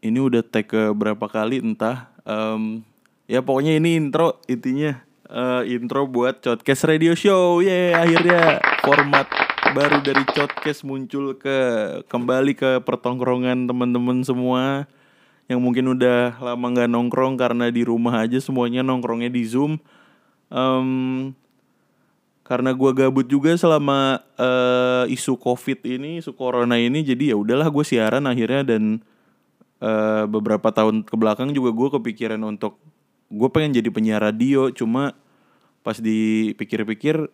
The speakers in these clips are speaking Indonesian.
ini udah tag ke berapa kali entah. Em, ya pokoknya ini intro intinya eh, intro buat Podcast Radio Show. Ye, akhirnya format baru dari Podcast muncul ke kembali ke pertongkrongan teman-teman semua yang mungkin udah lama nggak nongkrong karena di rumah aja semuanya nongkrongnya di Zoom. Em, karena gua gabut juga selama eh, isu covid ini isu corona ini jadi ya udahlah gue siaran akhirnya dan eh, beberapa tahun ke belakang juga gue kepikiran untuk gue pengen jadi penyiar radio. Cuma pas dipikir-pikir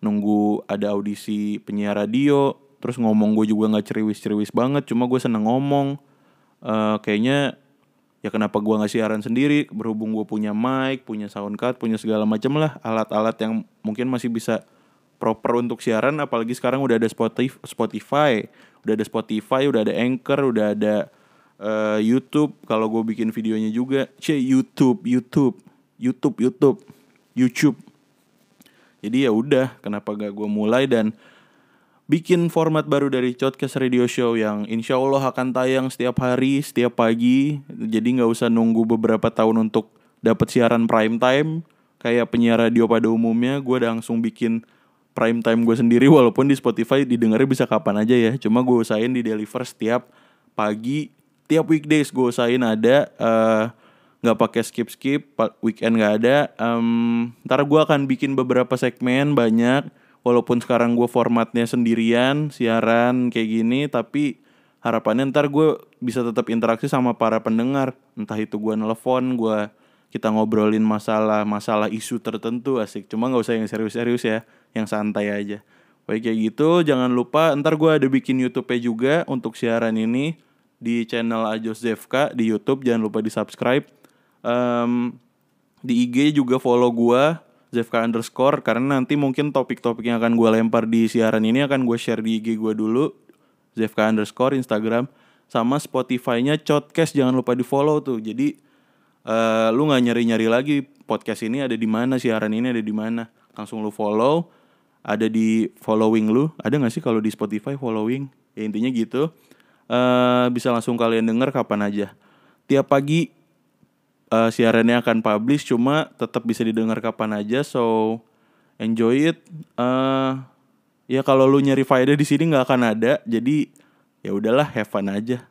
nunggu ada audisi penyiar radio terus ngomong gue juga nggak ceriwis-ceriwis banget. Cuma gue seneng ngomong. Eh, kayaknya ya kenapa gua nggak siaran sendiri? Berhubung gue punya mic punya sound card punya segala macam lah alat-alat yang mungkin masih bisa proper untuk siaran. Apalagi sekarang udah ada Spotify Spotify udah ada Spotify udah ada Anchor udah ada eh, YouTube kalau gue bikin videonya juga c YouTube YouTube YouTube YouTube YouTube jadi ya udah kenapa gak gue mulai dan bikin format baru dari Podcast Radio Show yang insya Allah akan tayang setiap hari, setiap pagi. Jadi nggak usah nunggu beberapa tahun untuk dapat siaran prime time kayak penyiar radio pada umumnya. Gue langsung bikin prime time gue sendiri walaupun di Spotify didengarnya bisa kapan aja ya. Cuma gue usahain di deliver setiap pagi, tiap weekdays gue usahain ada. eh, nggak pakai skip skip weekend nggak ada Em, ntar gue akan bikin beberapa segmen banyak walaupun sekarang gue formatnya sendirian siaran kayak gini tapi harapannya ntar gue bisa tetap interaksi sama para pendengar. Entah itu gue nelfon gue kita ngobrolin masalah masalah isu tertentu asik. Cuma nggak usah yang serius-serius ya yang santai aja. Baik kayak gitu jangan lupa ntar gue ada bikin YouTube-nya juga untuk siaran ini di channel Ajos Zevka di YouTube jangan lupa di subscribe Em, di IG juga follow gua Zevka underscore karena nanti mungkin topik-topik yang akan gue lempar di siaran ini akan gue share di IG gue dulu Zevka underscore Instagram sama Spotify-nya Codcast jangan lupa di follow tuh. Jadi eh, lu nggak nyari-nyari lagi podcast ini ada di mana siaran ini ada di mana. Langsung lu follow ada di following lu. Ada nggak sih kalau di Spotify following? Ya intinya gitu eh bisa langsung kalian denger kapan aja. Tiap pagi eh, siarannya akan publish cuma tetap bisa didengar kapan aja so enjoy it. Eh ya kalau lu nyari faedah di sini nggak akan ada jadi ya udahlah have fun aja